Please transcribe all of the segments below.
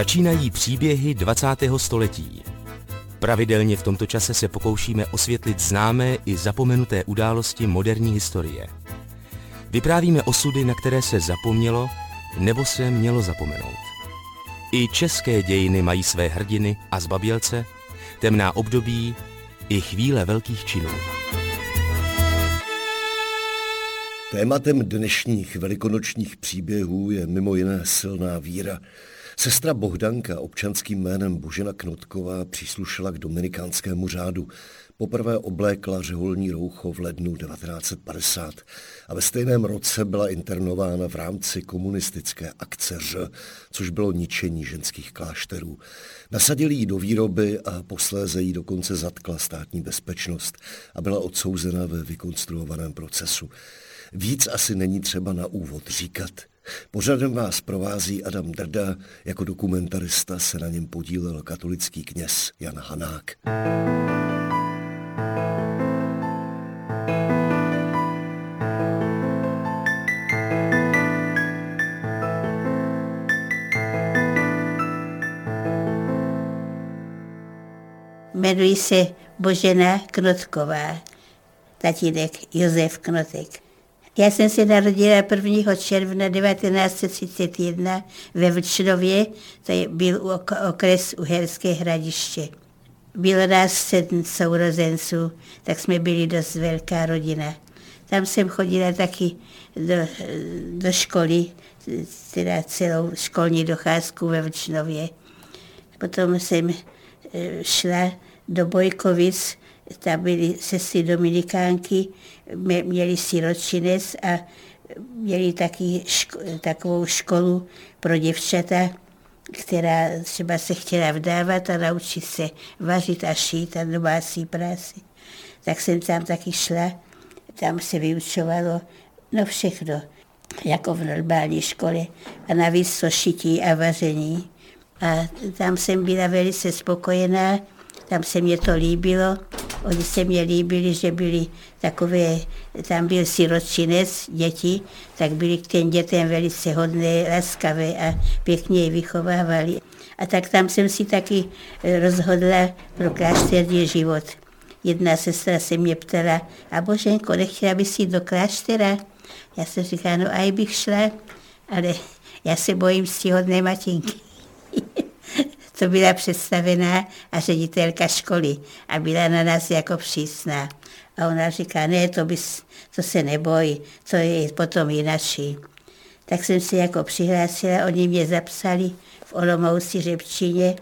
Začínají příběhy 20. století. Pravidelně v tomto čase se pokoušíme osvětlit známé i zapomenuté události moderní historie. Vyprávíme osudy, na které se zapomnělo nebo se mělo zapomenout. I české dějiny mají své hrdiny a zbabělce, temná období i chvíle velkých činů. Tématem dnešních velikonočních příběhů je mimo jiné silná víra. Sestra Bohdanka občanským jménem Božena Knotková příslušela k dominikánskému řádu. Poprvé oblékla řeholní roucho v lednu 1950 a ve stejném roce byla internována v rámci komunistické akce Ř, což bylo ničení ženských klášterů. Nasadili ji do výroby a posléze jí dokonce zatkla státní bezpečnost a byla odsouzena ve vykonstruovaném procesu. Víc asi není třeba na úvod říkat. Pořadem vás provází Adam Drda, jako dokumentarista se na něm podílel katolický kněz Jan Hanák. Jmenuji se Božena Knotková, tatínek Josef Knotek. Já jsem se narodila 1. června 1931 ve Vlčnově, to je byl okres Uherské hradiště. Bylo nás sedm sourozenců, tak jsme byli dost velká rodina. Tam jsem chodila taky do, do školy, teda celou školní docházku ve Vlčnově. Potom jsem eh, šla do Bojkovic, tam byly sestry dominikánky, měli siročinec a měli taky ško, takovou školu pro děvčata, která třeba se chtěla vdávat a naučit se vařit a šít a domácí práci. Tak jsem tam taky šla, tam se vyučovalo no všechno, jako v normální škole a navíc to šití a vaření. A tam jsem byla velice spokojená, tam se mě to líbilo. Oni se mě líbili, že byli takové, tam byl siročinec děti, tak byli k těm dětem velice hodné, laskavé a pěkně je vychovávali. A tak tam jsem si taky eh, rozhodla pro klášterní život. Jedna sestra se mě ptala, a Boženko, nechtěla bys jít do kláštera? Já jsem říkala, no a bych šla, ale já se bojím stíhodné matinky to byla představená a ředitelka školy a byla na nás jako přísná. A ona říká, ne, to, bys, to se neboj, to je potom jinačí. Tak jsem si jako přihlásila, oni mě zapsali v Olomouci Řepčině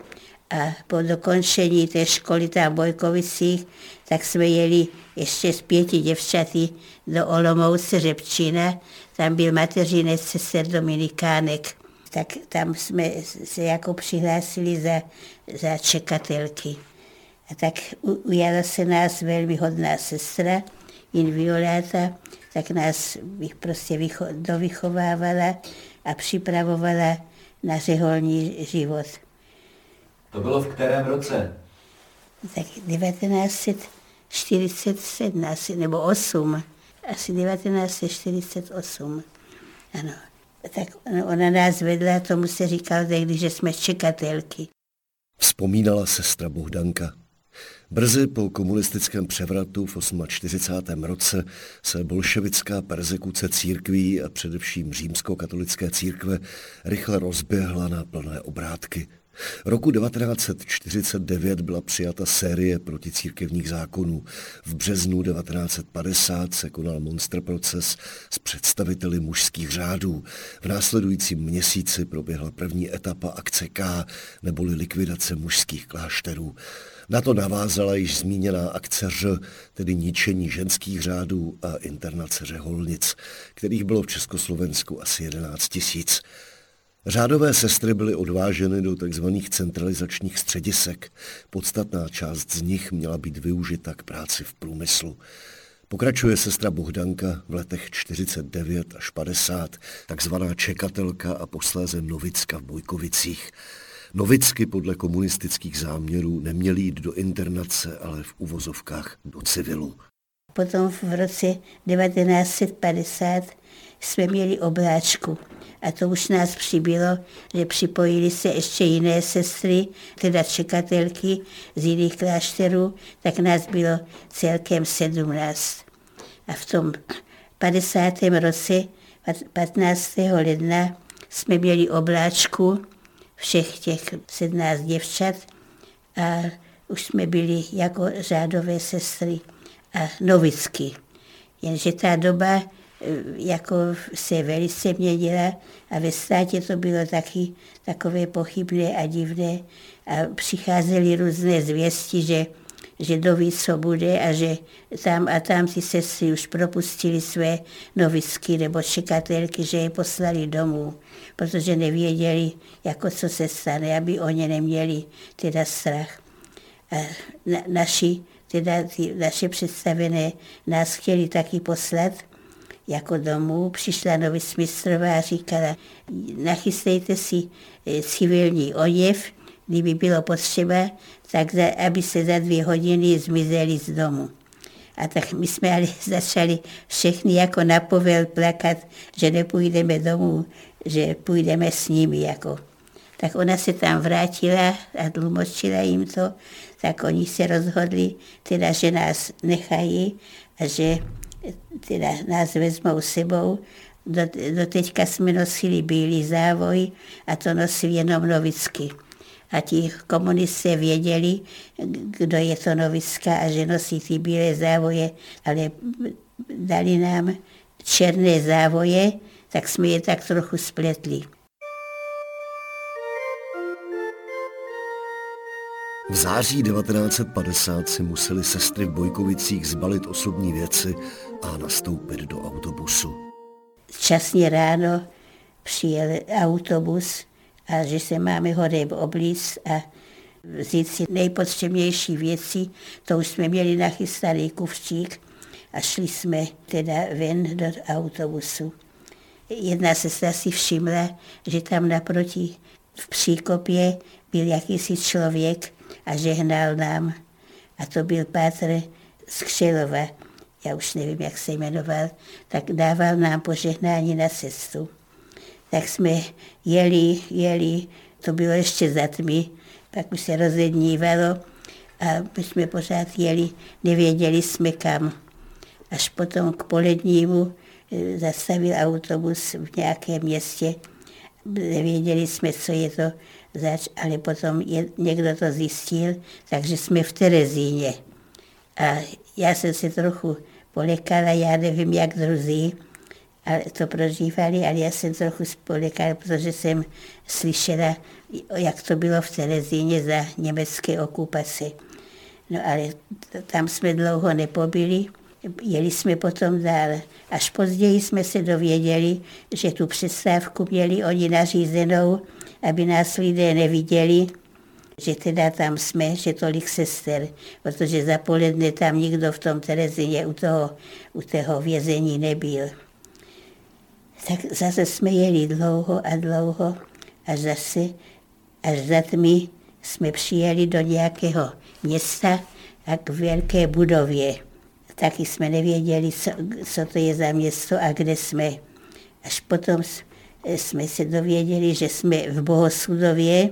a po dokončení té školy tam v Bojkovicích, tak jsme jeli ještě s pěti děvčaty do Olomouce Řepčina, tam byl mateřinec sester Dominikánek tak tam jsme se jako přihlásili za, za čekatelky. A tak ujala se nás velmi hodná sestra, in Violeta, tak nás bych prostě vycho, dovychovávala a připravovala na řeholní život. To bylo v kterém roce? Tak 1947 asi, nebo 8. Asi 1948. Ano tak ona nás vedla, tomu se říkal tehdy, že jsme čekatelky. Vzpomínala sestra Bohdanka. Brzy po komunistickém převratu v 48. roce se bolševická persekuce církví a především římskokatolické církve rychle rozběhla na plné obrátky. Roku 1949 byla přijata série proticírkevních zákonů. V březnu 1950 se konal monster proces s představiteli mužských řádů. V následujícím měsíci proběhla první etapa akce K, neboli likvidace mužských klášterů. Na to navázala již zmíněná akce Ř, tedy ničení ženských řádů a internace řeholnic, kterých bylo v Československu asi 11 tisíc. Řádové sestry byly odváženy do tzv. centralizačních středisek. Podstatná část z nich měla být využita k práci v průmyslu. Pokračuje sestra Bohdanka v letech 49 až 50, takzvaná čekatelka a posléze novicka v Bojkovicích. Novicky podle komunistických záměrů neměly jít do internace, ale v uvozovkách do civilu. Potom v roce 1950 jsme měli obláčku. A to už nás přibylo, že připojili se ještě jiné sestry, teda čekatelky z jiných klášterů, tak nás bylo celkem sedmnáct. A v tom 50. roce, 15. ledna, jsme měli obláčku všech těch 17 děvčat a už jsme byli jako řádové sestry a novicky. Jenže ta doba jako se velice měnila a ve státě to bylo taky takové pochybné a divné a přicházely různé zvěsti, že, že doví, co bude a že tam a tam ty sestry už propustili své novicky nebo čekatelky, že je poslali domů, protože nevěděli, jako co se stane, aby oni neměli teda strach. A na, naši teda ty naše představené nás chtěli taky poslat jako domů. Přišla novismistrová a říkala, nachystejte si eh, civilní oděv, kdyby bylo potřeba, tak za, aby se za dvě hodiny zmizeli z domu. A tak my jsme ale začali všechny jako na povel plakat, že nepůjdeme domů, že půjdeme s nimi. Jako. Tak ona se tam vrátila a tlumočila jim to tak oni se rozhodli, teda, že nás nechají a že teda nás vezmou sebou. Do, do teďka jsme nosili bílý závoj a to nosili jenom novicky. A ti komunisté věděli, kdo je to novická a že nosí ty bílé závoje, ale dali nám černé závoje, tak jsme je tak trochu spletli. V září 1950 si museli sestry v Bojkovicích zbalit osobní věci a nastoupit do autobusu. Časně ráno přijel autobus a že se máme hore oblíz a vzít si nejpotřebnější věci. To už jsme měli nachystaný kufčík a šli jsme teda ven do autobusu. Jedna sestra si všimla, že tam naproti v příkopě byl jakýsi člověk, a žehnal nám. A to byl Pátr z Křelova, já už nevím, jak se jmenoval, tak dával nám požehnání na cestu. Tak jsme jeli, jeli, to bylo ještě za tmy, pak už se rozednívalo a my jsme pořád jeli, nevěděli jsme kam. Až potom k polednímu eh, zastavil autobus v nějakém městě, nevěděli jsme, co je to zač, ale potom je, někdo to zjistil, takže jsme v Terezíně. A já jsem se trochu polekala, já nevím, jak druzí ale to prožívali, ale já jsem trochu spolekala, protože jsem slyšela, jak to bylo v Terezíně za německé okupace. No ale tam jsme dlouho nepobili, jeli jsme potom dál. Až později jsme se dověděli, že tu přestávku měli oni nařízenou, aby nás lidé neviděli, že teda tam jsme, že tolik sester, protože za poledne tam nikdo v tom Terezině u toho, u toho vězení nebyl. Tak zase jsme jeli dlouho a dlouho a zase až za tmy jsme přijeli do nějakého města a k velké budově. Taky jsme nevěděli, co, co to je za město a kde jsme. Až potom jsme se dověděli, že jsme v Bohosudově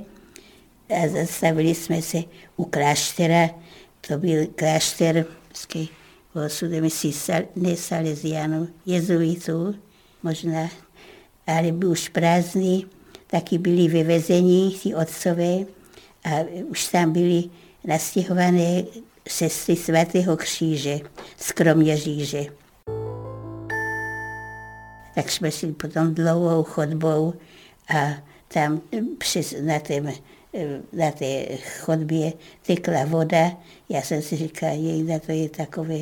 zastavili jsme se u kláštera, to byl klášter Bohosudově, myslí, ne Salesianů, jezuitů možná, ale byl už prázdný, taky byli vyvezeni ti otcové a už tam byli nastěhované sestry svatého kříže z Kroměříže tak jsme šli potom dlouhou chodbou a tam přes, na, tém, na té chodbě tekla voda. Já jsem si říkala, jejda, to je takové,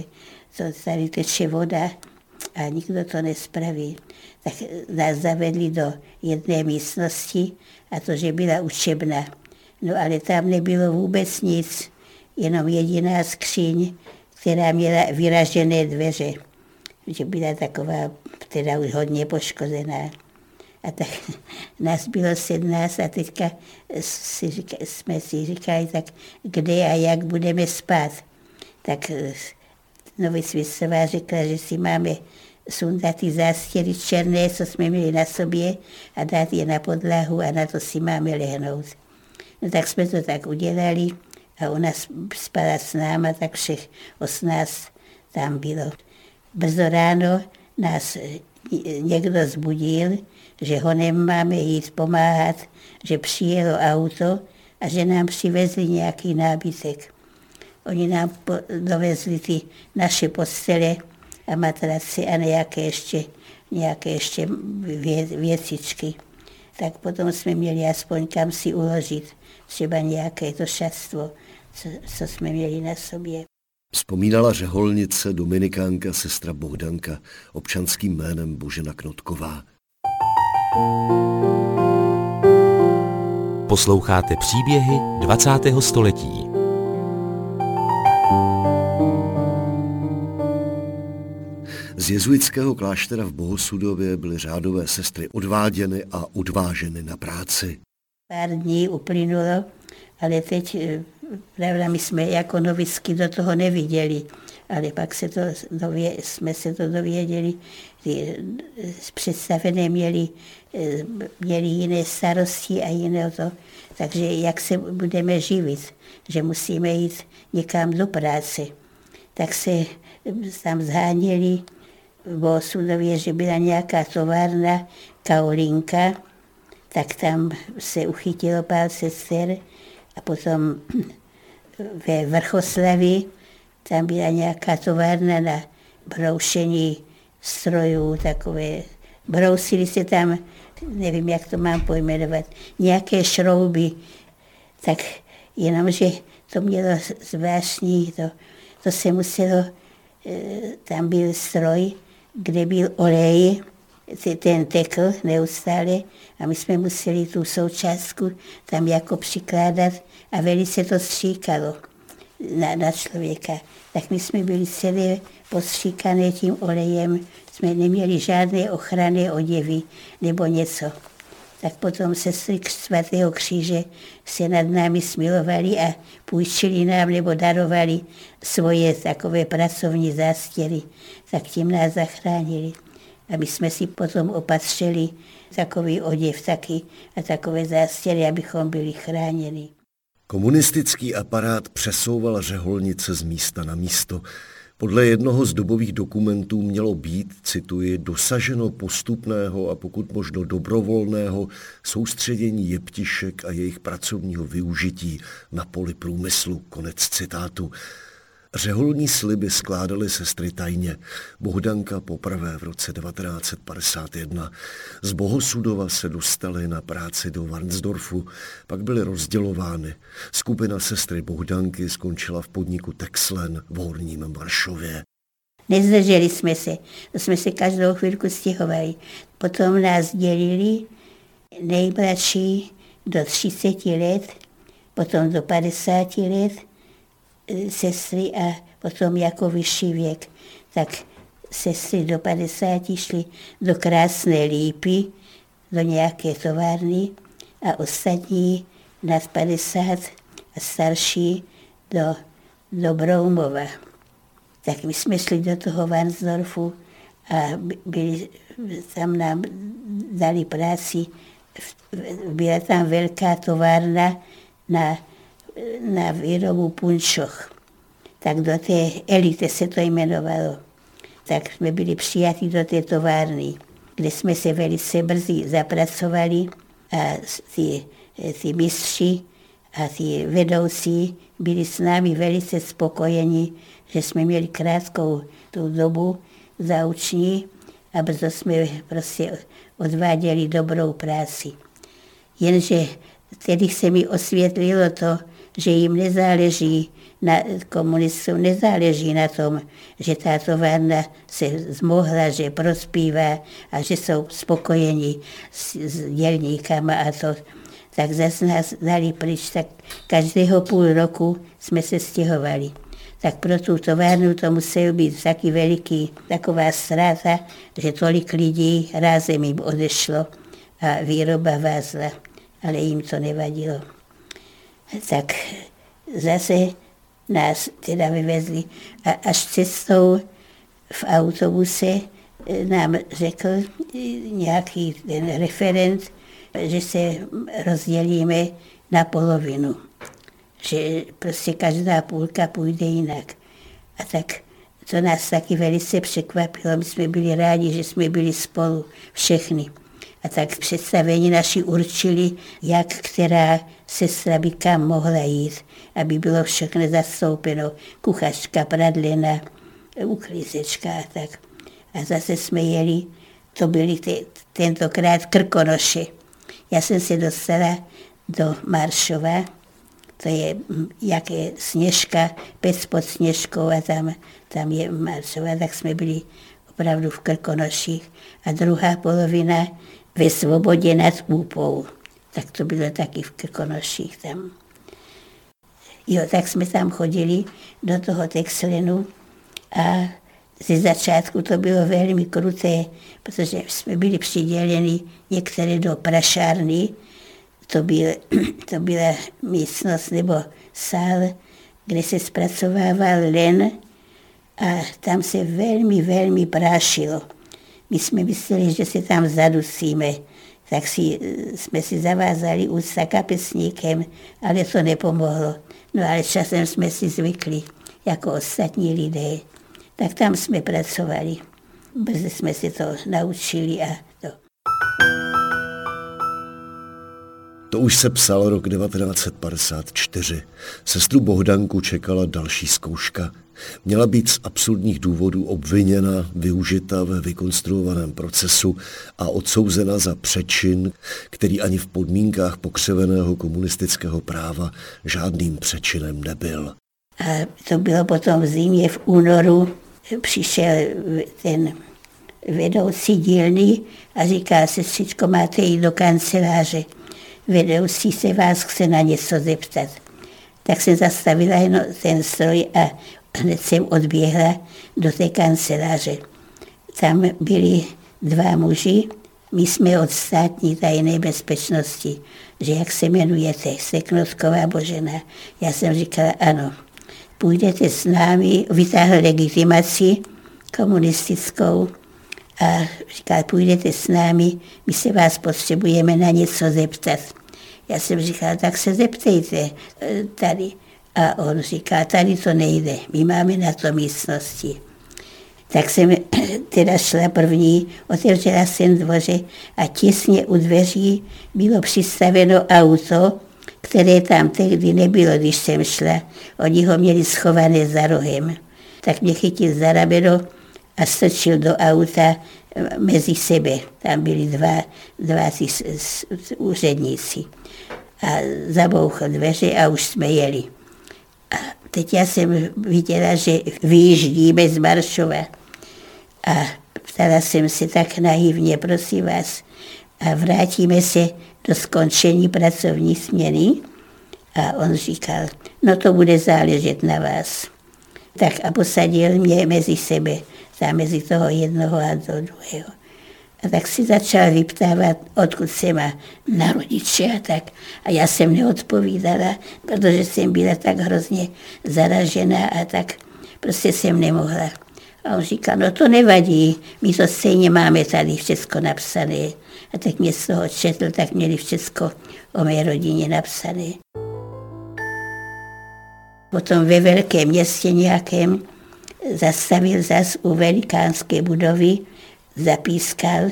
co tady teče voda a nikdo to nespraví. Tak nás zavedli do jedné místnosti a to, že byla učebna. No ale tam nebylo vůbec nic, jenom jediná skříň, která měla vyražené dveře. Že byla taková teda už hodně poškozená. A tak nás bylo 17 a teďka si říka, jsme si říkali, tak kde a jak budeme spát. Tak Nový Světová řekla, že si máme sundat ty zástěry černé, co jsme měli na sobě a dát je na podlahu a na to si máme lehnout. No tak jsme to tak udělali a ona spala s náma, tak všech osmnáct tam bylo. Brzo ráno nás někdo zbudil, že ho nemáme jít pomáhat, že přijelo auto a že nám přivezli nějaký nábytek. Oni nám dovezli ty naše postele a matraci a nějaké ještě, nějaké ještě vě, věcičky. Tak potom jsme měli aspoň kam si uložit třeba nějaké to šatstvo, co, co jsme měli na sobě. Vzpomínala řeholnice dominikánka sestra Bohdanka občanským jménem Božena Knotková. Posloucháte příběhy 20. století. Z jezuitského kláštera v Bohosudově byly řádové sestry odváděny a odváženy na práci. Pár dní uplynulo, ale teď, eh, pravda, my jsme jako novicky do toho neviděli, ale pak se to dově, jsme se to dověděli, ty eh, představené měli, eh, měli jiné starosti a jiné to, takže jak se budeme živit, že musíme jít někam do práce. Tak se tam zháněli v Osudově, že byla nějaká továrna Kaolinka, tak tam se uchytilo pár sester a potom ve Vrchoslavi tam byla nějaká továrna na broušení strojů, takové, brousili se tam, nevím, jak to mám pojmenovat, nějaké šrouby, tak jenomže to mělo zvláštní, to, to se muselo, eh, tam byl stroj, kde byl olej, ten tekl neustále a my jsme museli tu součástku tam jako přikládat a velice to stříkalo na, na člověka. Tak my jsme byli celé postříkané tím olejem, jsme neměli žádné ochranné oděvy nebo něco. Tak potom sestry svatého kříže se nad námi smilovali a půjčili nám nebo darovali svoje takové pracovní zástěry, tak tím nás zachránili aby jsme si potom opatřili takový oděv taky a takové zástěry, abychom byli chráněni. Komunistický aparát přesouval řeholnice z místa na místo. Podle jednoho z dobových dokumentů mělo být, cituji, dosaženo postupného a pokud možno dobrovolného soustředění jeptišek a jejich pracovního využití na poli průmyslu. Konec citátu. Řeholní sliby skládaly sestry tajně. Bohdanka poprvé v roce 1951. Z Bohosudova se dostali na práci do Varnsdorfu, pak byly rozdělovány. Skupina sestry Bohdanky skončila v podniku Texlen v Horním Maršově. Nezdrželi jsme se, to jsme se každou chvilku stěhovali. Potom nás dělili nejmladší do 30 let, potom do 50 let, sestry a potom jako vyšší věk, tak sestry do 50 šly do krásné lípy, do nějaké továrny a ostatní nad 50 a starší do, do Broumova. Tak my jsme šli do toho Vansdorfu a byli, tam nám dali práci. Byla tam velká továrna na na výrobu punčoch. Tak do té elite se to jmenovalo. Tak jsme byli přijati do té továrny, kde jsme se velice brzy zapracovali a ty, ty mistři a ty vedoucí byli s námi velice spokojeni, že jsme měli krátkou tu dobu zauční a brzo jsme prostě odváděli dobrou práci. Jenže tedy se mi osvětlilo to, že jim nezáleží na komunistům nezáleží na tom, že ta továrna se zmohla, že prospívá a že jsou spokojeni s, s dělníkama a to. Tak zase nás dali pryč, tak každého půl roku jsme se stěhovali. Tak pro tu továrnu to muselo být taky veliký, taková ztráta, že tolik lidí rázem jim odešlo a výroba vázla, ale jim to nevadilo tak zase nás teda vyvezli a až cestou v autobuse nám řekl nějaký ten referent, že se rozdělíme na polovinu. Že prostě každá půlka půjde jinak. A tak to nás taky velice překvapilo. My jsme byli rádi, že jsme byli spolu všechny. A tak představení naši určili, jak která sestra by kam mohla jít, aby bylo všechno zastoupeno. Kuchařka, pradlina, uklízečka a tak. A zase jsme jeli, to byli te, tentokrát Krkonoši. Já jsem se dostala do Maršova, to je jak je Sněžka, pec pod Sněžkou a tam, tam je Maršova, tak jsme byli opravdu v Krkonoších. A druhá polovina ve Svobodě nad Úpou. Tak to bylo taky v Krkonoších tam. Jo, tak jsme tam chodili do toho Texlinu a ze začátku to bylo velmi kruté, protože jsme byli přiděleni některé do prašárny, to, byl, to byla místnost nebo sál, kde se zpracovával len a tam se velmi, velmi prášilo. My jsme mysleli, že se tam zadusíme, tak si, jsme si zavázali ústa kapesníkem, ale to nepomohlo. No ale časem jsme si zvykli, jako ostatní lidé. Tak tam jsme pracovali. Brzy jsme si to naučili a to. To už se psal rok 1954. Sestru Bohdanku čekala další zkouška. Měla být z absurdních důvodů obviněna, využita ve vykonstruovaném procesu a odsouzena za přečin, který ani v podmínkách pokřeveného komunistického práva žádným přečinem nebyl. A to bylo potom v zimě v únoru, přišel ten vedoucí dílny a říká, sestřičko, máte jít do kanceláře. Vedoucí se vás chce na něco zeptat. Tak jsem zastavila ten stroj a hned jsem odběhla do té kanceláře. Tam byli dva muži, my jsme od státní tajné bezpečnosti, že jak se jmenujete, Seknotková Božena. Já jsem říkala ano. Půjdete s námi, vytáhl legitimaci komunistickou a říkal, půjdete s námi, my se vás potřebujeme na něco zeptat. Já jsem říkala, tak se zeptejte e, tady. A on říká, tady to nejde, my máme na to místnosti. Tak jsem teda šla první, otevřela jsem dvoře a těsně u dveří bylo přistaveno auto, které tam tehdy nebylo, když jsem šla. Oni ho měli schované za rohem. Tak mě chytil za rameno a strčil do auta eh, mezi sebe. Tam byli dva, dva ty úředníci. A zabouchl dveře a už jsme jeli. A teď já jsem viděla, že vyjíždíme z Maršova. A ptala jsem se tak naivně, prosím vás, a vrátíme se do skončení pracovní směny? A on říkal, no to bude záležet na vás. Tak a posadil mě mezi sebe, tam mezi toho jednoho a toho druhého. A tak si začal vyptávat, odkud se má na rodiče a tak. A já jsem neodpovídala, protože jsem byla tak hrozně zaražená a tak prostě jsem nemohla. A on říká, no to nevadí, my to stejně máme tady všechno napsané. A tak mě z toho četl, tak měli všechno o mé rodině napsané. Potom ve velkém městě nějakém zastavil zas u velikánské budovy, zapískal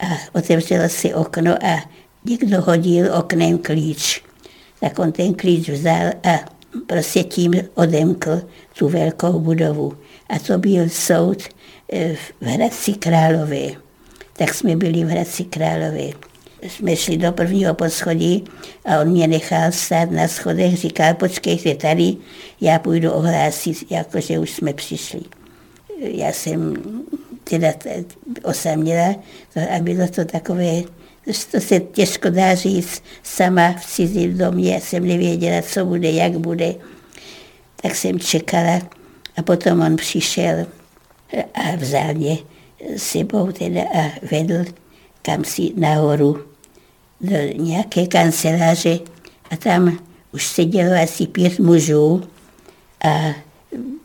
a otevřelo si okno a někdo hodil oknem klíč. Tak on ten klíč vzal a prostě tím odemkl tu velkou budovu. A to byl soud eh, v Hradci Králové. Tak jsme byli v Hradci Králové. Jsme šli do prvního poschodí a on mě nechal stát na schodech, říkal, počkejte tady, já půjdu ohlásit, jakože už jsme přišli. Já jsem teda osaměla a bylo to takové, to se těžko dá říct sama v cizím domě, jsem nevěděla, co bude, jak bude. Tak jsem čekala a potom on přišel a vzal mě sebou teda a vedl kam si nahoru do nějaké kanceláře a tam už sedělo asi pět mužů a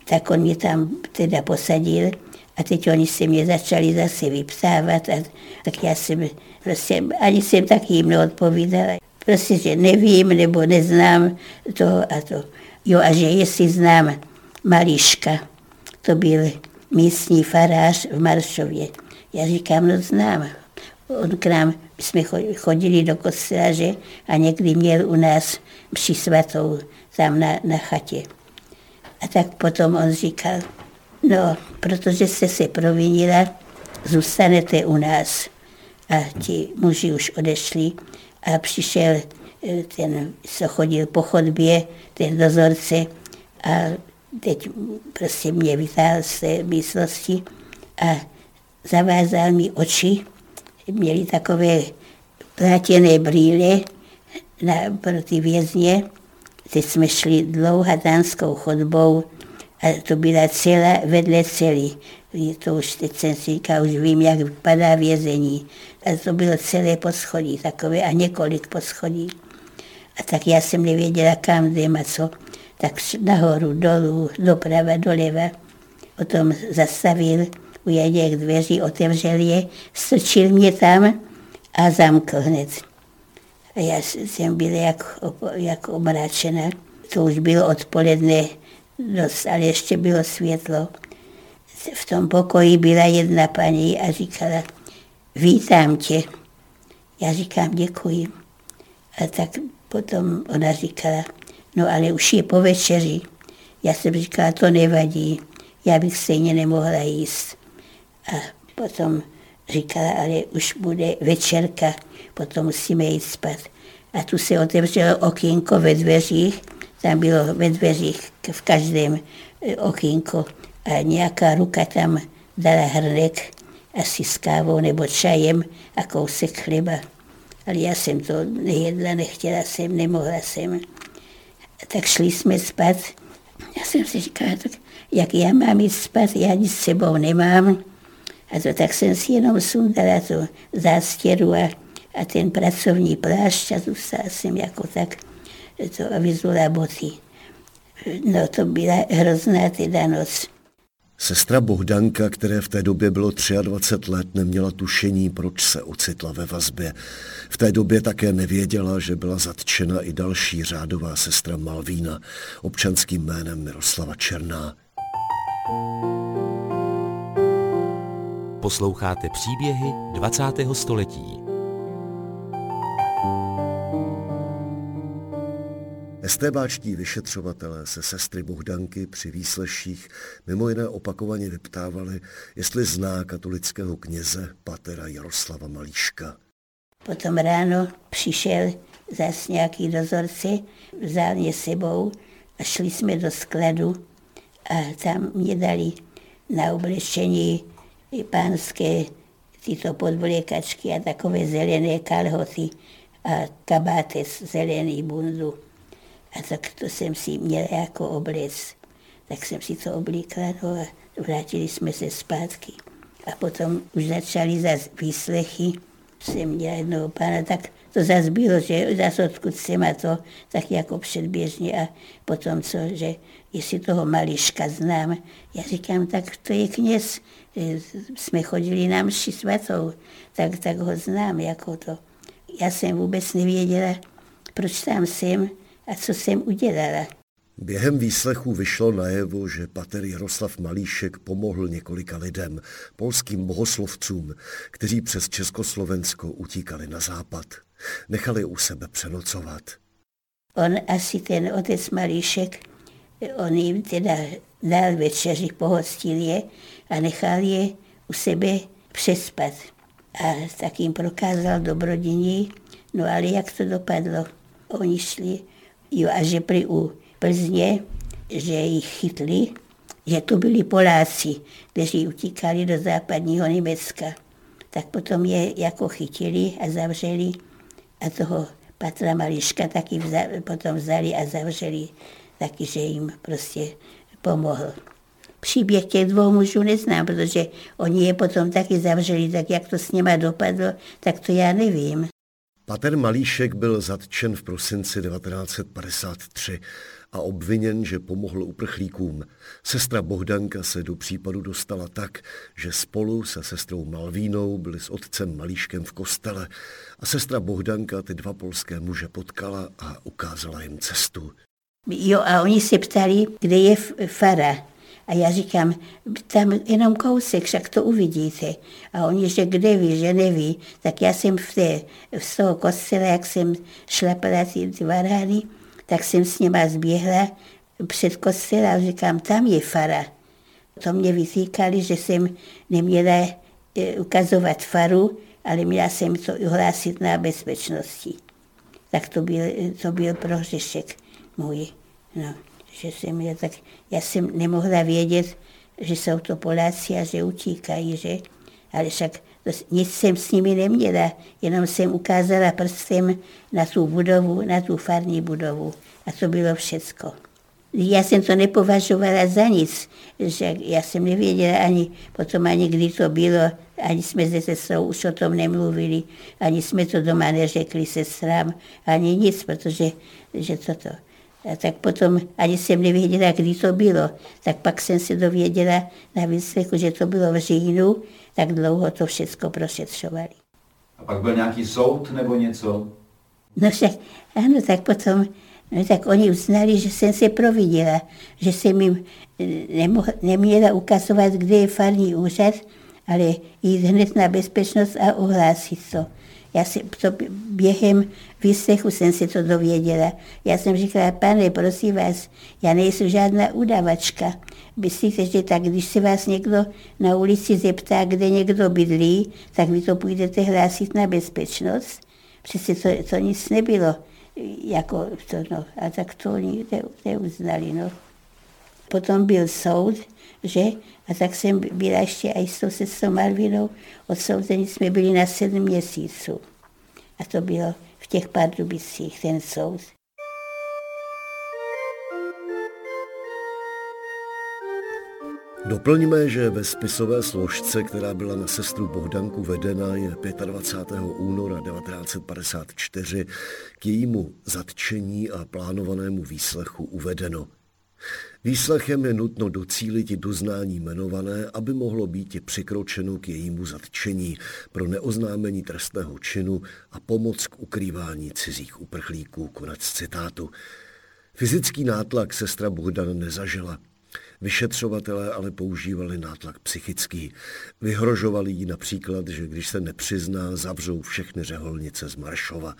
tak on mě tam teda posadil A teď oni se mě začali zase vypsávat, a tak já jsem prostě, ani jsem taky jim neodpovídala. Prostě, že nevím nebo neznám to a to. Jo, a že jestli znám Mališka, to byl místní farář v Maršově. Já říkám, no znám. On k nám, jsme chodili do kostela, že, a někdy měl u nás při svatou tam na, na chatě. A tak potom on říkal, no, protože jste se provinila, zůstanete u nás. A ti muži už odešli a přišel eh, ten, co chodil po chodbě, ten dozorce a teď prostě mě vytáhl z té místnosti a zavázal mi oči. Měli takové plátěné brýle na, pro ty vězně. Teď jsme šli dlouhatánskou chodbou a to byla celá vedle celý. To už teď jsem si říkal, už vím, jak vypadá vězení. A to bylo celé poschodí takové a několik poschodí. A tak já jsem nevěděla, kam jdem a co. Tak nahoru, dolů, doprava, doleva. Potom zastavil u jedných dveří, otevřel je, strčil mě tam a zamkl hned. A já jsem byla jak, jak omračena. To už bylo odpoledne dost, ale ještě bylo světlo. V tom pokoji byla jedna paní a říkala, vítám tě. Já říkám, děkuji. A tak potom ona říkala, no ale už je po večeři. Já jsem říkala, to nevadí, já bych stejně nemohla jíst. A potom říkala, ale už bude večerka, potom musíme jít spát. A tu se otevřelo okýnko ve dveřích, tam bylo ve dveřích v každém e, okýnko a nějaká ruka tam dala hrnek asi s kávou nebo čajem a kousek chleba. Ale já jsem to nejedla, nechtěla jsem, nemohla jsem. Tak šli jsme spát. Já jsem si říkala, tak jak já mám jít spát, já nic s sebou nemám. A to tak jsem si jenom sundala tu zástěru a, a ten pracovní plášť a zůstala jsem jako tak to a vyzula boty. No to byla hrozná teda noc. Sestra Bohdanka, které v té době bylo 23 let, neměla tušení, proč se ocitla ve vazbě. V té době také nevěděla, že byla zatčena i další řádová sestra Malvína, občanským jménem Miroslava Černá. Posloucháte příběhy 20. století. Estébáčtí vyšetřovatelé se sestry Bohdanky při výsleších mimo jiné opakovaně vyptávali, jestli zná katolického kněze patera Jaroslava Malíška. Potom ráno přišel zase nějaký dozorci, vzal mě sebou a šli jsme do skladu a tam mě dali na oblečení pánské tyto podvlékačky a takové zelené kalhoty a kabátec zelený bundu. A tak to jsem si měla jako oblec. Tak jsem si to oblíkla no a vrátili jsme se zpátky. A potom už začaly zase výslechy. Jsem měla jednoho pána, tak to zase bylo, že zase odkud jsem a to, tak jako předběžně a potom co, že jestli toho mališka znám. Já říkám, tak to je kněz, jsme chodili na mši svatou, tak, tak ho znám jako to. Já jsem vůbec nevěděla, proč tam jsem, a co jsem udělala. Během výslechu vyšlo najevo, že pater Jaroslav Malíšek pomohl několika lidem, polským bohoslovcům, kteří přes Československo utíkali na západ. Nechali u sebe přenocovat. On asi ten otec Malíšek, on jim teda dal večeři, pohostil je a nechal je u sebe přespat. A tak jim prokázal dobrodiní, no ale jak to dopadlo? Oni šli Jo, a že pri u Plzně, že jich chytli, že to byli Poláci, kteří utíkali do západního Německa. Tak potom je jako chytili a zavřeli a toho Patra Mališka taky vza, potom vzali a zavřeli taky, že jim prostě pomohl. Příběh těch dvou mužů neznám, protože oni je potom taky zavřeli, tak jak to s nima dopadlo, tak to já nevím. Pater Malíšek byl zatčen v prosinci 1953 a obviněn, že pomohl uprchlíkům. Sestra Bohdanka se do případu dostala tak, že spolu se sestrou Malvínou byli s otcem Malíškem v kostele a sestra Bohdanka ty dva polské muže potkala a ukázala jim cestu. Jo, a oni se ptali, kde je fara. A já říkám, tam jenom kousek, však to uvidíte. A oni, že kde ví, že neví. Tak já jsem v té, z toho kostela, jak jsem šlapala ty, ty varány, tak jsem s nima zběhla před kostela a říkám, tam je fara. To mě vytýkali, že jsem neměla e, ukazovat faru, ale měla jsem to uhlásit na bezpečnosti. Tak to byl, to byl prohřešek můj. No že jsem já, tak já jsem nemohla vědět, že jsou to Poláci a že utíkají, že? Ale však to, nic jsem s nimi neměla, jenom jsem ukázala prstem na tu budovu, na tu farní budovu. A to bylo všecko. Já jsem to nepovažovala za nic, že já jsem nevěděla ani potom ani kdy to bylo, ani jsme se sestrou už o tom nemluvili, ani jsme to doma neřekli sestrám, ani nic, protože že toto. A tak potom ani jsem nevěděla, kdy to bylo. Tak pak jsem se dověděla na výslechu, že to bylo v říjnu, tak dlouho to všechno prošetřovali. A pak byl nějaký soud nebo něco? No však, ano, tak potom, no tak oni uznali, že jsem se providěla, že jsem jim eh, nemoh, neměla ukazovat, kde je farní úřad, ale jít hned na bezpečnost a ohlásit to. Já si to během výslechu jsem si to dověděla. Já jsem říkala, pane, prosím vás, já nejsem žádná udavačka. Myslíte, že tak, když se vás někdo na ulici zeptá, kde někdo bydlí, tak vy to půjdete hlásit na bezpečnost? Přece to, to nic nebylo. Jako to, no, a tak to oni neuznali. No. Potom byl soud, že? A tak jsem byla ještě i s tou sestrou Malvinou, odsouzení jsme byli na sedm měsíců. A to bylo v těch Pardubicích, ten soud. Doplňme, že ve spisové složce, která byla na sestru Bohdanku vedena, je 25. února 1954 k jejímu zatčení a plánovanému výslechu uvedeno – Výslechem je nutno docílit doznání jmenované, aby mohlo být přikročeno k jejímu zatčení pro neoznámení trestného činu a pomoc k ukrývání cizích uprchlíků. Konec citátu. Fyzický nátlak sestra Bohdan nezažila. Vyšetřovatelé ale používali nátlak psychický. Vyhrožovali jí například, že když se nepřizná, zavřou všechny řeholnice z Maršova.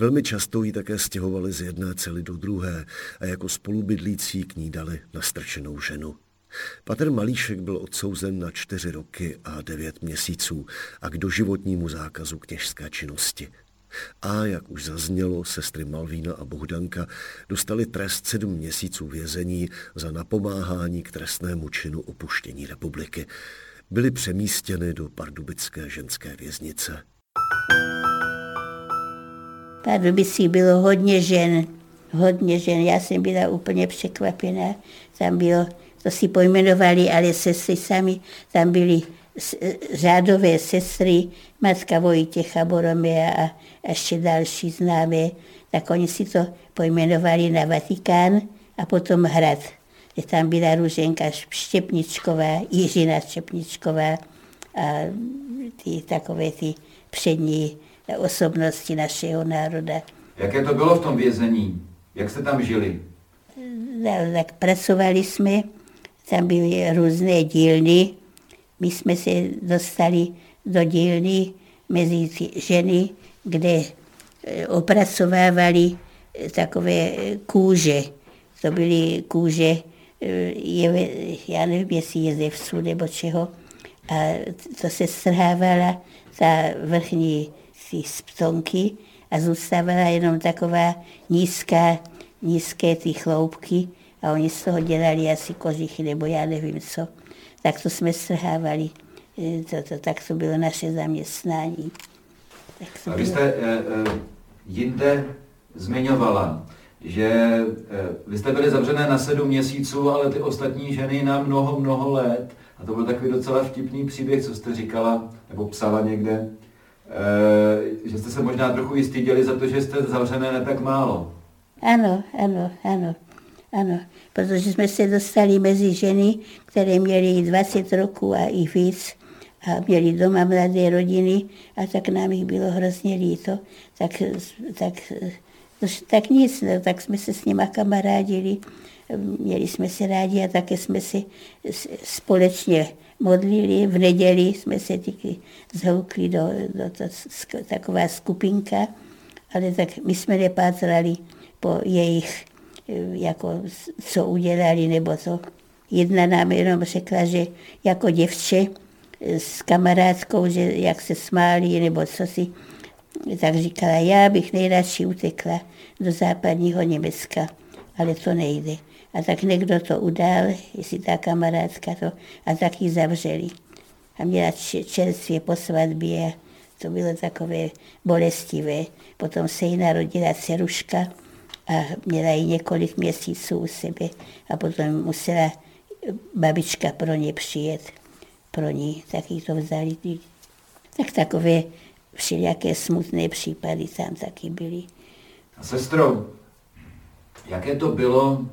Velmi často ji také stěhovali z jedné cely do druhé a jako spolubydlící k ní dali nastrčenou ženu. Pater Malíšek byl odsouzen na čtyři roky a devět měsíců a k doživotnímu zákazu kněžské činnosti. A, jak už zaznělo, sestry Malvína a Bohdanka dostali trest sedm měsíců vězení za napomáhání k trestnému činu opuštění republiky. Byly přemístěny do pardubické ženské věznice. Pardubicích bylo hodně žen, hodně žen. Já jsem byla úplně překvapená. Tam bylo, to si pojmenovali, ale sestry sami, tam byly řádové sestry, matka Vojtěcha Boromea a ještě další známé, tak oni si to pojmenovali na Vatikán a potom hrad. Je tam byla Ruženka Štěpničková, Jiřina Štěpničková a ty takové ty přední osobnosti našeho národa. Jaké to bylo v tom vězení? Jak jste tam žili? No, tak pracovali jsme, tam byly různé dílny. My jsme se dostali do dílny mezi ženy, kde eh, opracovávali eh, takové kůže. To byly kůže, je, já nevím, jestli je ze vsu nebo čeho. A to se strhávala ta vrchní ty sptonky a zůstávala jenom taková nízká, nízké ty chloupky a oni z toho dělali asi kožichy nebo já nevím co. Tak to jsme strhávali. E, to, to, tak to bylo naše zaměstnání. Tak to a vy jste e, e, jinde zmiňovala, že vy jste byli zavřené na sedm měsíců, ale ty ostatní ženy na mnoho, mnoho let. A to byl takový docela vtipný příběh, co jste říkala, nebo psala někde, že jste se možná trochu i styděli za to, že jste zavřené ne tak málo. Ano, ano, ano. Ano, protože jsme se dostali mezi ženy, které měly 20 roků a i víc a měli doma mladé rodiny a tak nám jich bylo hrozně líto. Tak, tak, tak nic, no, tak jsme se s nima kamarádili, měli jsme se rádi a také jsme si společně modlili. V neděli jsme se taky zhoukli do, do to, taková skupinka, ale tak my jsme nepátrali po jejich, jako co udělali nebo to. Jedna nám jenom řekla, že jako děvče s kamarádkou, že jak se smáli nebo co si, tak říkala, já bych nejradši utekla do západního Německa, ale to nejde. A tak někdo to udal, jestli ta kamarádka to, a tak ji zavřeli. A měla čerstvě po svatbě, to bylo takové bolestivé. Potom se jí narodila ceruška a měla ji několik měsíců u sebe a potom musela babička pro ně přijet, pro ní, tak jí to vzali. Tak takové všelijaké smutné případy tam taky byly. A sestro, jaké to bylo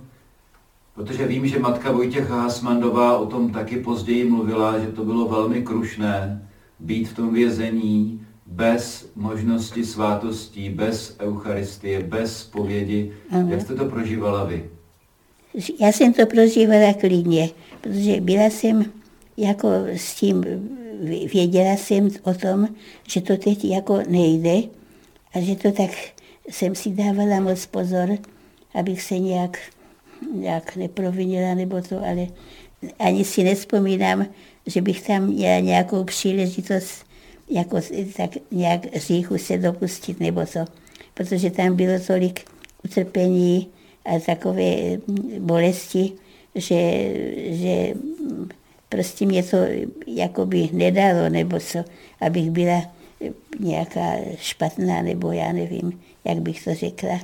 Protože vím, že matka Vojtěcha Hasmandová o tom taky později mluvila, že to bylo velmi krušné být v tom vězení bez možnosti svátostí, bez Eucharistie, bez povědi. Aha. Jak jste to prožívala vy? Já jsem to prožívala klidně, protože byla jsem jako s tím, věděla jsem o tom, že to teď jako nejde a že to tak jsem si dávala moc pozor, abych se nějak nějak neprovinila nebo to, ale ani si nespomínám, že bych tam měla nějakou příležitost jako tak nějak říchu se dopustit nebo to, protože tam bylo tolik utrpení a takové bolesti, že, že prostě mě to jakoby nedalo, nebo co, abych byla nějaká špatná, nebo já nevím, jak bych to řekla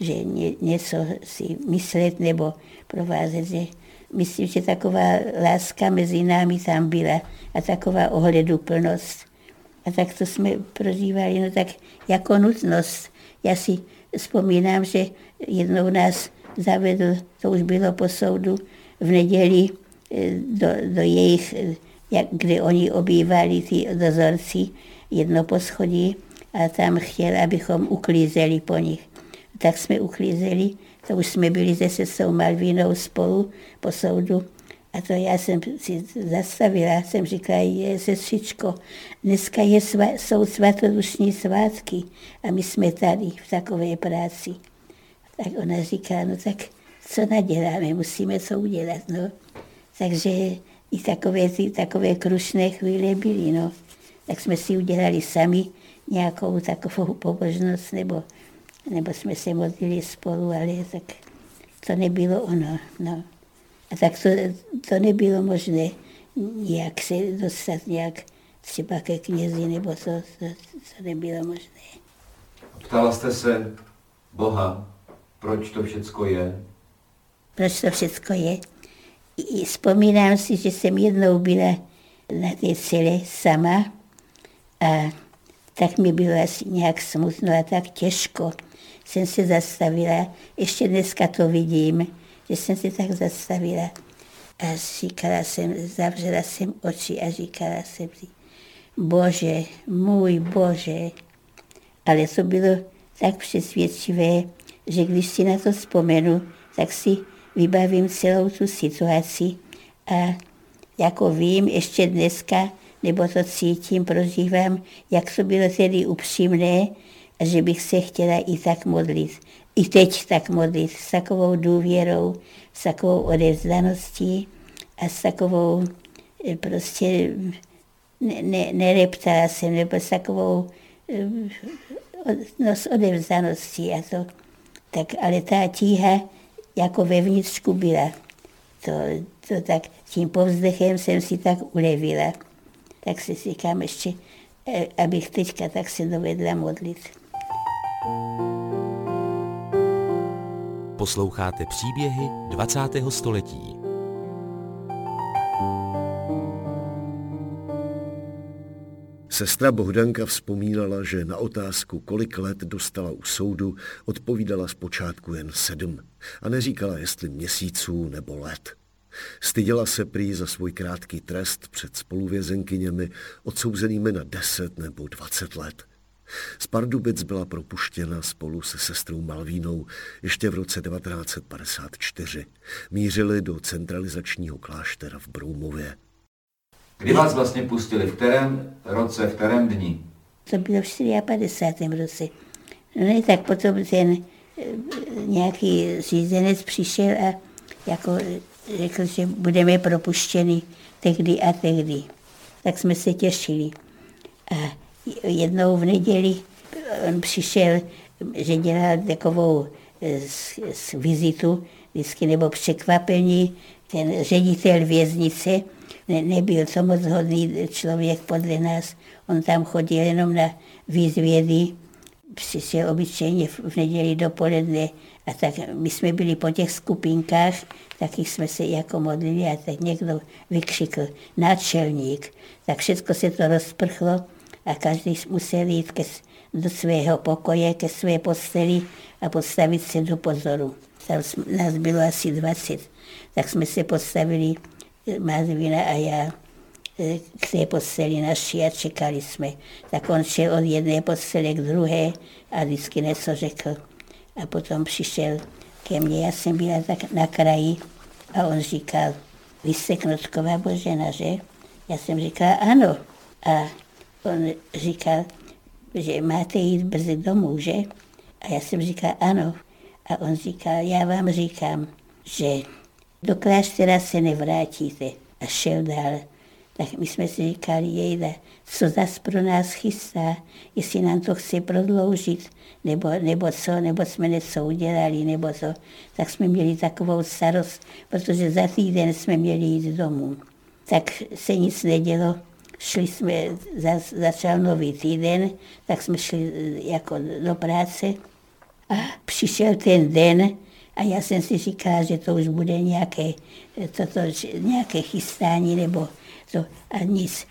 že ně, něco si myslet nebo provázet. Že myslím, že taková láska mezi námi tam byla a taková ohleduplnost. A tak to jsme prožívali, no tak jako nutnost. Já si vzpomínám, že jednou nás zavedl, to už bylo po soudu, v neděli eh, do, do jejich, eh, jak, kde oni obývali, ty dozorci, jedno poschodí a tam chtěl, abychom uklízeli po nich tak jsme uklízeli, to už jsme byli se sestou Malvinou spolu po soudu. A to já jsem si zastavila, jsem říkala, je sestřičko, dneska je sva, jsou svatodušní svátky a my jsme tady v takové práci. Tak ona říká, no tak co naděláme, musíme co udělat, no. Takže i takové, ty, takové krušné chvíle byly, no. Tak jsme si udělali sami nějakou takovou pobožnost nebo nebo jsme se modlili spolu, ale tak to nebylo ono. No. A tak to, to nebylo možné jak se dostat nějak třeba ke knězi, nebo to, to, to nebylo možné. Ptala jste se Boha, proč to všecko je? Proč to všecko je? I vzpomínám si, že jsem jednou byla na té celé sama a tak mi bylo asi nějak smutno a tak těžko jsem se zastavila, ještě dneska to vidím, že jsem se tak zastavila. A říkala jsem, zavřela jsem oči a říkala jsem si, Bože, můj Bože. Ale to bylo tak přesvědčivé, že když si na to vzpomenu, tak si vybavím celou tu situaci. A jako vím ještě dneska, nebo to cítím, prožívám, jak to bylo tedy upřímné, a že bych se chtěla i tak modlit. I teď tak modlit s takovou důvěrou, s takovou odevzdaností a s takovou eh, prostě ne, ne, nereptala jsem, nebo s takovou eh, no, s odevzdaností a to. Tak, ale ta tíha jako vevnitřku byla. To, to tak, tím povzdechem jsem si tak ulevila. Tak si říkám ještě, eh, abych teďka tak se dovedla modlit. Posloucháte příběhy 20. století. Sestra Bohdanka vzpomínala, že na otázku, kolik let dostala u soudu, odpovídala zpočátku jen sedm a neříkala, jestli měsíců nebo let. Styděla se prý za svůj krátký trest před spoluvězenkyněmi odsouzenými na 10 nebo 20 let. Z Pardubic byla propuštěna spolu se sestrou Malvínou ještě v roce 1954. Mířili do centralizačního kláštera v Broumově. Kdy vás vlastně pustili? V kterém roce, v kterém dní? To bylo v 54. roce. No ne, tak potom ten eh, nějaký řízenec přišel a jako řekl, že budeme propuštěni tehdy a tehdy. Tak jsme se těšili. A jednou v neděli on přišel, že dělal takovou eh, z vizitu vždycky nebo překvapení, ten ředitel věznice, ne, nebyl to moc hodný člověk podle nás, on tam chodil jenom na výzvědy, přišel obyčejně v neděli dopoledne a tak my jsme byli po těch skupinkách, taky jsme se jako modlili a tak někdo vykřikl náčelník. Tak všechno se to rozprchlo a každý musel jít ke, do svého pokoje, ke své posteli a postavit se do pozoru. Tam nás bylo asi 20, tak jsme se postavili, Mazvina a já, e, k té posteli naší a čekali jsme. Tak on šel od jedné postele k druhé a vždycky něco řekl. A potom přišel ke mně, já jsem byla tak na kraji a on říkal, vy jste Knotková Božena, že? Já jsem říkala, ano. A on říkal, že máte jít brzy domů, že? A já jsem říkala, ano. A on říkal, já vám říkám, že do kláštera se nevrátíte. A šel dál. Tak my jsme si říkali, jejda, co zas pro nás chystá, jestli nám to chce prodloužit, nebo, nebo co, nebo jsme něco udělali, nebo co. Tak jsme měli takovou starost, protože za týden jsme měli jít domů. Tak se nic nedělo, šli jsme, začal nový týden, tak jsme šli jako do práce a přišel ten den a já jsem si říkala, že to už bude nějaké, toto, nějaké chystání nebo to a nic.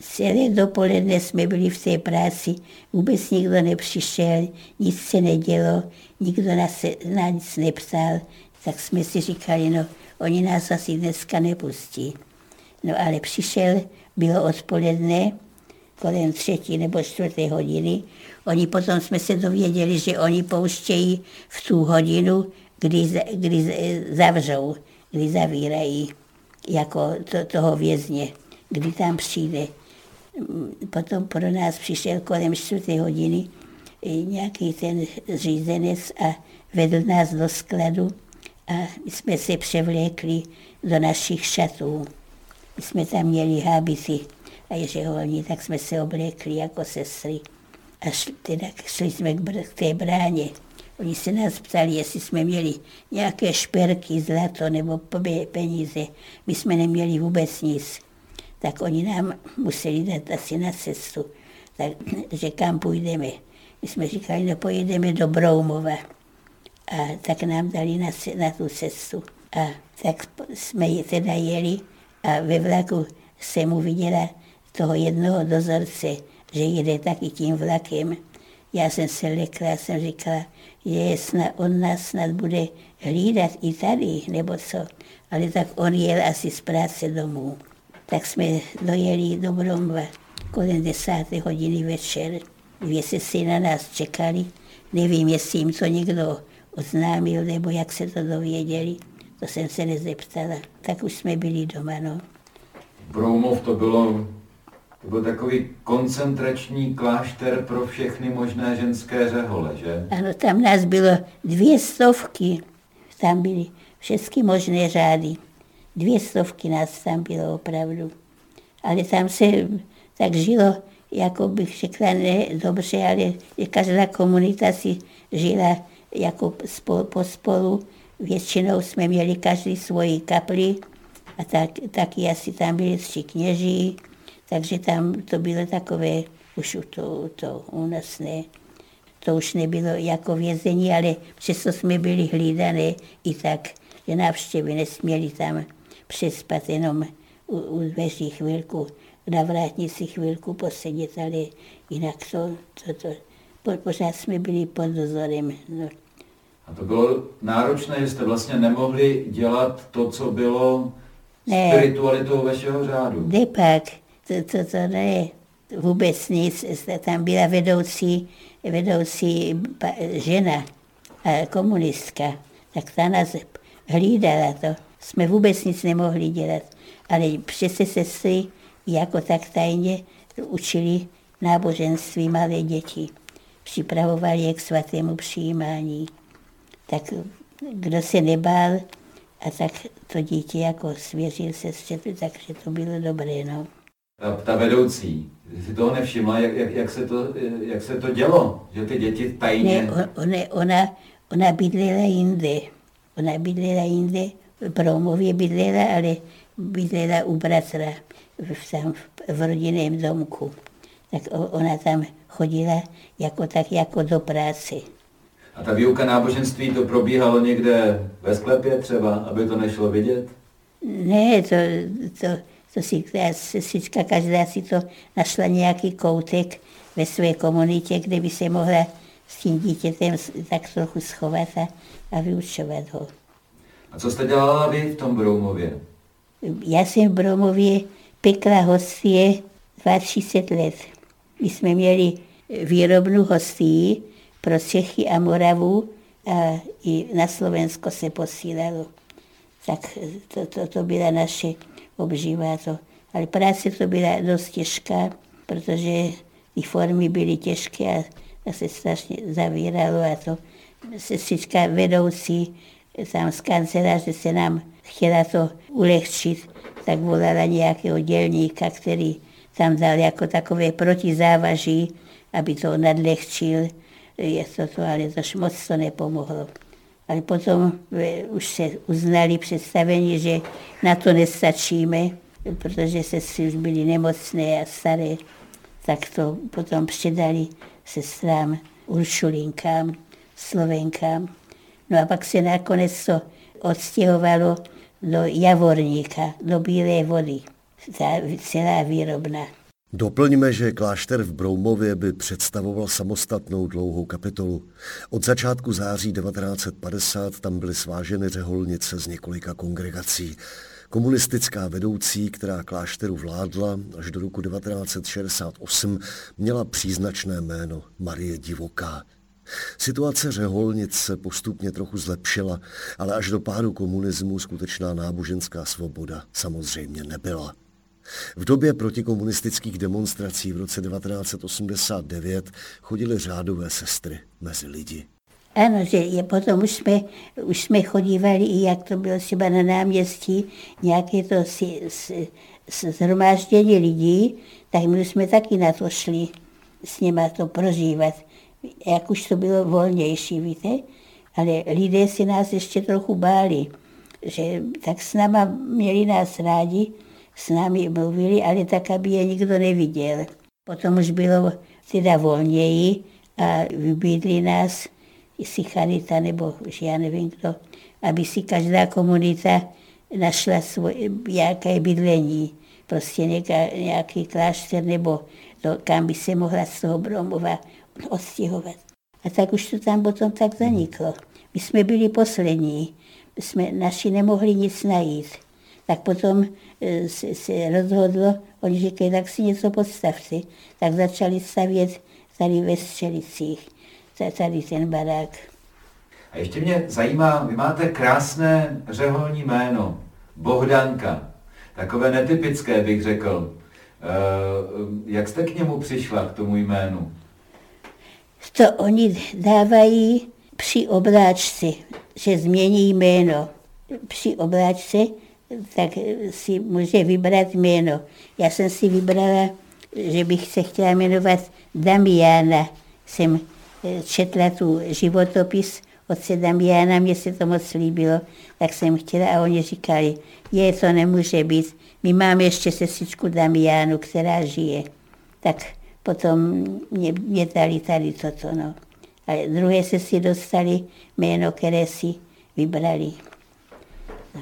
Celé dopoledne jsme byli v té práci, vůbec nikdo nepřišel, nic se nedělo, nikdo nás na nic nepsal, tak jsme si říkali, no, oni nás asi dneska nepustí. No ale přišel, bylo odpoledne, kolem třetí nebo čtvrté hodiny. Oni potom jsme se dověděli, že oni pouštějí v tu hodinu, kdy, kdy zavřou, kdy zavírají jako to, toho vězně, kdy tam přijde. Potom pro nás přišel kolem čtvrté hodiny nějaký ten řízenec a vedl nás do skladu a jsme se převlékli do našich šatů. Jsme tam měli hábity a ježeholní, tak jsme se oblékli jako sestry. A šli, teda šli jsme k, br- k té bráně. Oni se nás ptali, jestli jsme měli nějaké šperky, zlato nebo peníze. My jsme neměli vůbec nic. Tak oni nám museli dát asi na cestu, tak, že kam půjdeme. My jsme říkali, no pojedeme do Broumova. A tak nám dali na, na tu cestu. A tak jsme teda jeli a ve vlaku jsem uviděla toho jednoho dozorce, že jede taky tím vlakem. Já jsem se lekla, jsem říkala, že snad, on nás snad bude hlídat i tady, nebo co. Ale tak on jel asi z práce domů. Tak jsme dojeli do Bromva kolem desáté hodiny večer. Dvě sestry na nás čekali. Nevím, jestli jim to někdo oznámil, nebo jak se to dověděli. To jsem se nezeptala. Tak už jsme byli doma, no. Broumov to bylo to byl takový koncentrační klášter pro všechny možné ženské řehole, že? Ano, tam nás bylo dvě stovky. Tam byly všechny možné řády. Dvě stovky nás tam bylo opravdu. Ale tam se tak žilo, jako bych řekla, ne dobře, ale každá komunita si žila jako spolu, pospolu. Většinou jsme měli každý svoji kapli a tak, taky asi tam byli tři kněží, takže tam to bylo takové, už to, to ne. To už nebylo jako vězení, ale přesto jsme byli hlídané i tak, že návštěvy nesměli tam přespat jenom u, u dveří chvilku na vrátnici chvilku posedět, ale jinak to, to, to po, pořád jsme byli pod dozorem. No. A to bylo náročné, že jste vlastně nemohli dělat to, co bylo ne. spiritualitou vašeho řádu. Ne pak, to, to, to ne, vůbec nic. Tam byla vedoucí, vedoucí žena, komunistka, tak ta nás hlídala to. Jsme vůbec nic nemohli dělat, ale přece sestry jako tak tajně učili náboženství malé děti. Připravovali je k svatému přijímání. Tak kdo se nebál, a tak to dítě jako svěřil se střetu, takže to bylo dobré. No. Ta, ta vedoucí, si toho nevšimla, jak, jak, jak, se to, jak se to dělo, že ty děti tajně... Ne, ona, ona, ona bydlela jinde. Ona bydlela jinde, v Broumově bydlela, ale bydlela u bratra v, tam, v rodinném domku. Tak ona tam chodila jako tak jako do práce. A ta výuka náboženství to probíhalo někde ve sklepě třeba, aby to nešlo vidět? Ne, to, to, to si sestřička každá si to našla nějaký koutek ve své komunitě, kde by se mohla s tím dítětem tak trochu schovat a, a vyučovat ho. A co jste dělala vy v tom Broumově? Já jsem v Broumově pekla hostie 30 let. My jsme měli výrobnu hostí pro Čechy a Moravu a i na Slovensko se posílalo. Tak to, to, to byla naše obživa. To. Ale práce to byla dost těžká, protože ty formy byly těžké a, a se strašně zavíralo a to sestřička vedoucí tam z kanceláře se nám chtěla to ulehčit, tak volala nějakého dělníka, který tam dal jako takové protizávaží, aby to nadlehčil. Je to to, ale to moc to nepomohlo. Ale potom už se uznali představení, že na to nestačíme, protože se už byli nemocné a staré, tak to potom předali sestrám Uršulinkám, Slovenkám. No a pak se nakonec to odstěhovalo do Javorníka, do Bílé vody, ta celá výrobna. Doplňme, že klášter v Broumově by představoval samostatnou dlouhou kapitolu. Od začátku září 1950 tam byly sváženy řeholnice z několika kongregací. Komunistická vedoucí, která klášteru vládla až do roku 1968, měla příznačné jméno Marie Divoká. Situace řeholnic se postupně trochu zlepšila, ale až do pádu komunismu skutečná náboženská svoboda samozřejmě nebyla. V době protikomunistických demonstrací v roce 1989 chodily řádové sestry mezi lidi. Ano, že je, potom už jsme, už jsme chodívali, i jak to bylo třeba na náměstí, nějaké to si, si, zhromáždění lidí, tak my jsme taky na to šli s nimi to prožívat jak už to bylo volnější, víte, ale lidé si nás ještě trochu báli, že tak s náma měli nás rádi, s námi mluvili, ale tak, aby je nikdo neviděl. Potom už bylo teda volněji a vybídli nás, jestli Charita nebo už já nevím kdo, aby si každá komunita našla svoje, nějaké bydlení, prostě nějaká, nějaký klášter nebo to, kam by se mohla z toho Bromova odstěhovat. A tak už to tam potom tak zaniklo. My jsme byli poslední, my jsme naši nemohli nic najít. Tak potom se, se rozhodlo, oni říkají, tak si něco postavte. Tak začali stavět tady ve Střelicích, tady ten barák. A ještě mě zajímá, vy máte krásné řeholní jméno, Bohdanka. Takové netypické, bych řekl. E, jak jste k němu přišla, k tomu jménu? to oni dávají při obláčce, že změní jméno. Při obláčce tak si může vybrat jméno. Já jsem si vybrala, že bych se chtěla jmenovat Damiana. Jsem eh, četla tu životopis otce Damiana, mně se to moc líbilo, tak jsem chtěla a oni říkali, je, to nemůže být, my máme ještě sestřičku Damianu, která žije. Tak potom mě, mě dali tady toto. No. A druhé se si dostali jméno, které si vybrali.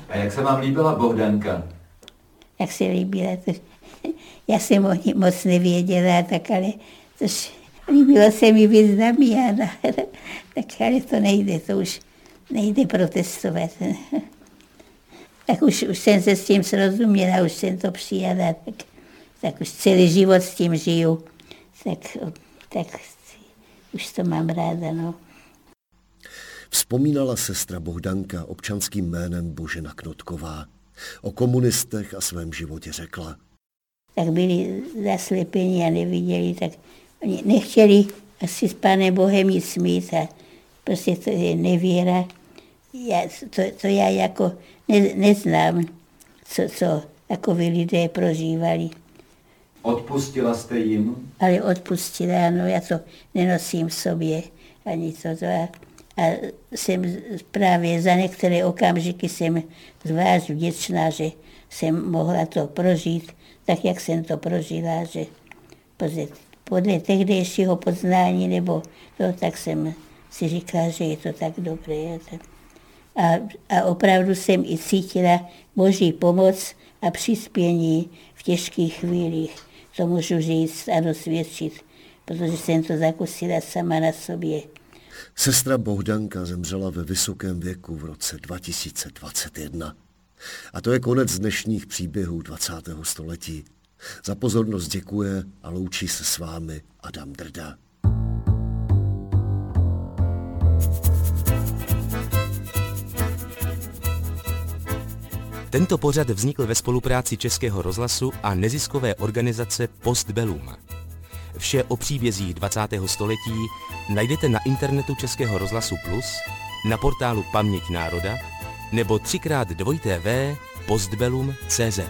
A jak se vám líbila Bohdanka? Jak se líbila, to já jsem o ní moc nevěděla, tak ale tož líbilo se mi být Damiana. tak ale to nejde, to už nejde protestovat. tak už, už jsem se s tím srozuměla, už jsem to přijala, tak, tak už celý život s tím žiju. Tak, tak už to mám ráda, no. Vzpomínala sestra Bohdanka občanským jménem Božena Knotková. O komunistech a svém životě řekla. Tak byli zaslepení a neviděli, tak oni nechtěli asi s Pánem Bohem nic smít a prostě to je nevěra. Já, to, to já jako ne, neznám, co, co takový lidé prožívali. Odpustila jste jim? Ale odpustila, ano, já to nenosím v sobě ani to. to a, jsem právě za některé okamžiky jsem zvlášť vděčná, že jsem mohla to prožít tak, jak jsem to prožila, že podle, podle tehdejšího poznání nebo to, tak jsem si říkala, že je to tak dobré. A, a opravdu jsem i cítila boží pomoc a přispění v těžkých chvílích. To můžu říct a dosvědčit, protože jsem to zakusila sama na sobě. Sestra Bohdanka zemřela ve vysokém věku v roce 2021. A to je konec dnešních příběhů 20. století. Za pozornost děkuje a loučí se s vámi Adam Drda. Tento pořad vznikl ve spolupráci Českého rozhlasu a neziskové organizace Postbellum. Vše o příbězích 20. století najdete na internetu Českého rozhlasu Plus, na portálu Paměť národa nebo 3x2tv postbellum.cz.